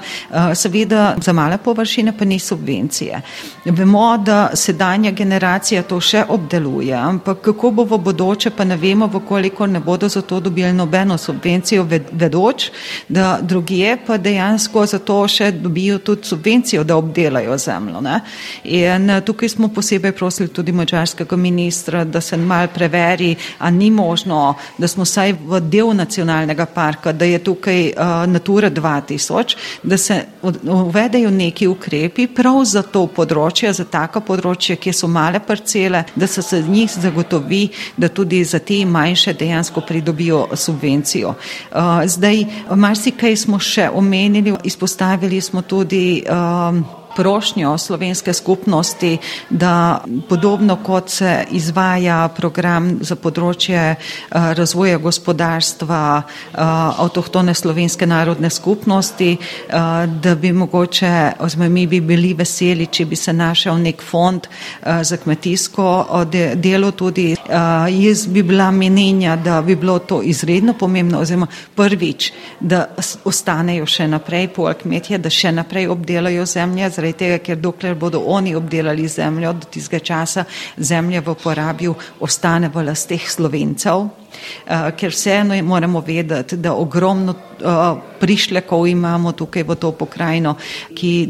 seveda za male površine pa ni subvencije. Vemo, da sedanja generacija to še obdeluje, ampak kako bo v bodoče, pa ne vemo, v koliko ne bodo za to dobili nobeno subvencijo, vedoč, da drugje pa dejansko za to še dobijo tudi subvencijo, da obdelajo zemljo. Ne? In tukaj smo posebej prosili tudi mačarskega ministra, da se mal preveri, a ni možno, da smo saj v del nacionalnega parka, da je tukaj uh, Natura 2000, da se uvedejo neki ukrepi prav za to področje, za taka področja, kjer so male parcele, da se z njih zagotovi, da tudi za te manjše dejansko pridobijo subvencijo. Uh, zdaj, marsikaj smo še omenili, izpostavili smo tudi um, prošnjo slovenske skupnosti, da podobno kot se izvaja program za področje uh, razvoja gospodarstva uh, avtohtone slovenske narodne skupnosti, uh, da bi mogoče, oziroma mi bi bili veseli, če bi se našel nek fond za kmetijsko de delo tudi. Jaz bi bila menenja, da bi bilo to izredno pomembno, oziroma prvič, da ostanejo še naprej pol kmetje, da še naprej obdelajo zemlje, zaradi tega, ker dokler bodo oni obdelali zemljo, do tistega časa zemlja v porabju ostane v lasteh slovencev ker vseeno moramo vedeti, da ogromno uh, prišlekov imamo tukaj v to pokrajino, ki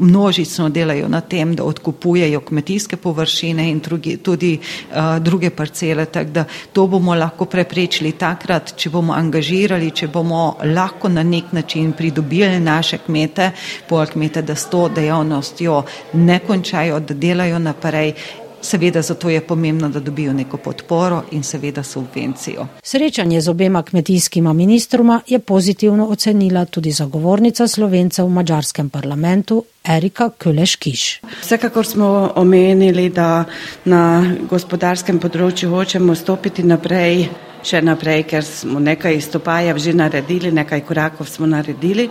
množično delajo na tem, da odkupujejo kmetijske površine in drugi, tudi uh, druge parcele, tako da to bomo lahko preprečili takrat, če bomo angažirali, če bomo lahko na nek način pridobili naše kmete, pol kmete, da s to dejavnostjo ne končajo, da delajo naprej. Seveda zato je pomembno, da dobijo neko podporo in seveda subvencijo. Srečanje z obema kmetijskima ministroma je pozitivno ocenila tudi zagovornica slovencev v mađarskem parlamentu Erika Kuleškiš. Vsekakor smo omenili, da na gospodarskem področju hočemo stopiti naprej. Še naprej, ker smo nekaj izstopajev že naredili, nekaj korakov smo naredili,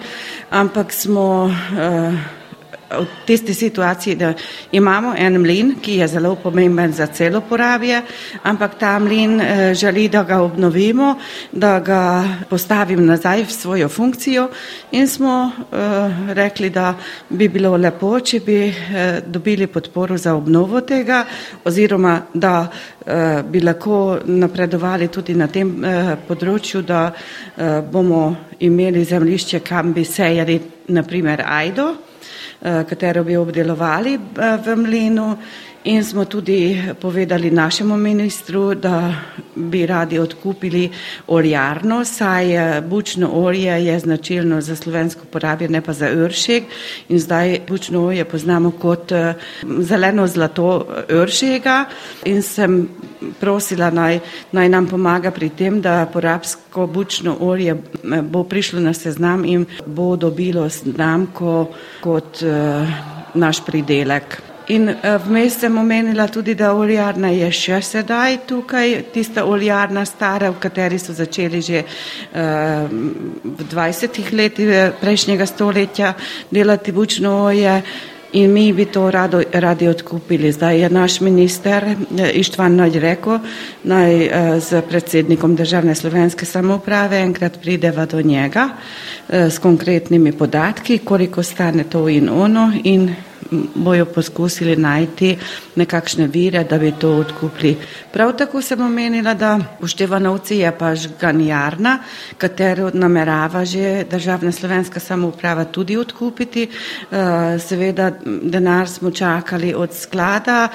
ampak smo uh, v tisti situaciji, da imamo en mlin, ki je zelo pomemben za celo porabje, ampak ta mlin eh, želi, da ga obnovimo, da ga postavim nazaj v svojo funkcijo in smo eh, rekli, da bi bilo lepo, če bi eh, dobili podporo za obnovo tega oziroma da bi lahko napredovali tudi na tem področju, da bomo imeli zemlišče, kam bi sejali naprimer ajdo, katero bi obdelovali v mlinu in smo tudi povedali našemu ministru, da bi radi odkupili oljarno, saj bučno olje je značilno za slovensko porabje, ne pa za uršeg in zdaj bučno olje poznamo kot zeleno zlato uršega in sem prosila naj, naj nam pomaga pri tem, da porabsko bučno olje bo prišlo na seznam in bo dobilo znamko kot naš pridelek. In vmes sem omenila tudi, da oljarna je še sedaj tukaj, tista oljarna stara, v kateri so začeli že uh, v 20 letih prejšnjega stoletja delati bučno olje. In mi bi to rado, radi odkupili. Zdaj je naš minister Ištvan Naj rekel, naj z predsednikom državne slovenske samouprave enkrat prideva do njega s konkretnimi podatki, koliko stane to in ono in bojo poskusili najti nekakšne vire, da bi to odkupili. Prav tako sem omenila, da v Števanovci je pa žganjarna, katero namerava že državna slovenska samouprava tudi odkupiti. Seveda denar smo čakali od sklada,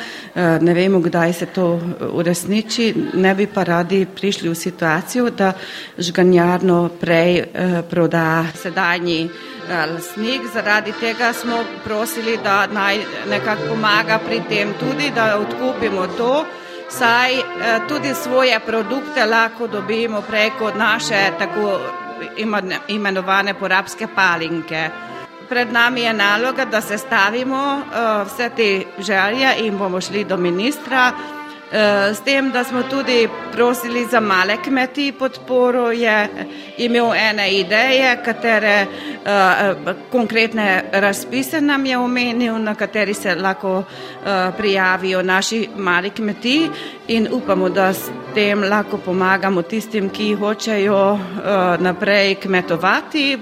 ne vemo, kdaj se to uresniči, ne bi pa radi prišli v situacijo, da žganjarno prej proda sedajni lasnik. Zaradi tega smo prosili, da naj nekako pomaga pri tem tudi, da odkupimo to, saj tudi svoje produkte lahko dobimo preko naše tako imenovane porabske palinke. Pred nami je naloga, da se stavimo vse te želje in bomo šli do ministra. S tem, da smo tudi prosili za male kmeti podporo, je imel ene ideje, katere uh, konkretne razpise nam je omenil, na kateri se lahko uh, prijavijo naši mali kmeti in upamo, da s tem lahko pomagamo tistim, ki hočejo naprej kmetovati,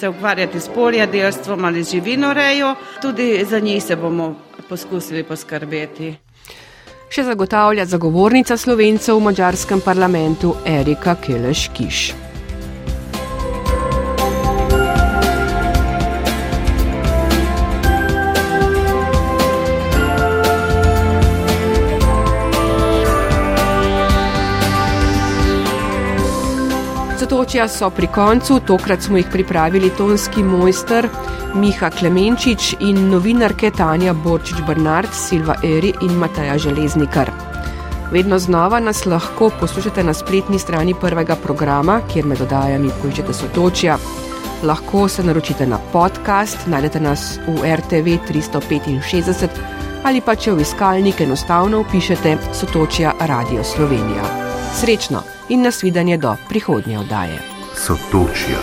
se ukvarjati s poljedelstvom ali živinorejo. Tudi za njih se bomo poskusili poskrbeti še zagotavlja zagovornica slovencev v mađarskem parlamentu Erika Keleš-Kiš. Sotočja so pri koncu, tokrat smo jih pripravili tonski mojster Miha Klemenčič in novinarke Tanja Borčič Bernard, Silva Eri in Mataja Železnikar. Vedno znova nas lahko poslušate na spletni strani prvega programa, kjer med oddajami poiščete Sotočja. Lahko se naročite na podcast, najdete nas v RTV 365 ali pa če v iskalnik enostavno upišete Sotočja Radio Slovenija. Srečno! in nasvidenje do prihodnje oddaje. Sotočja.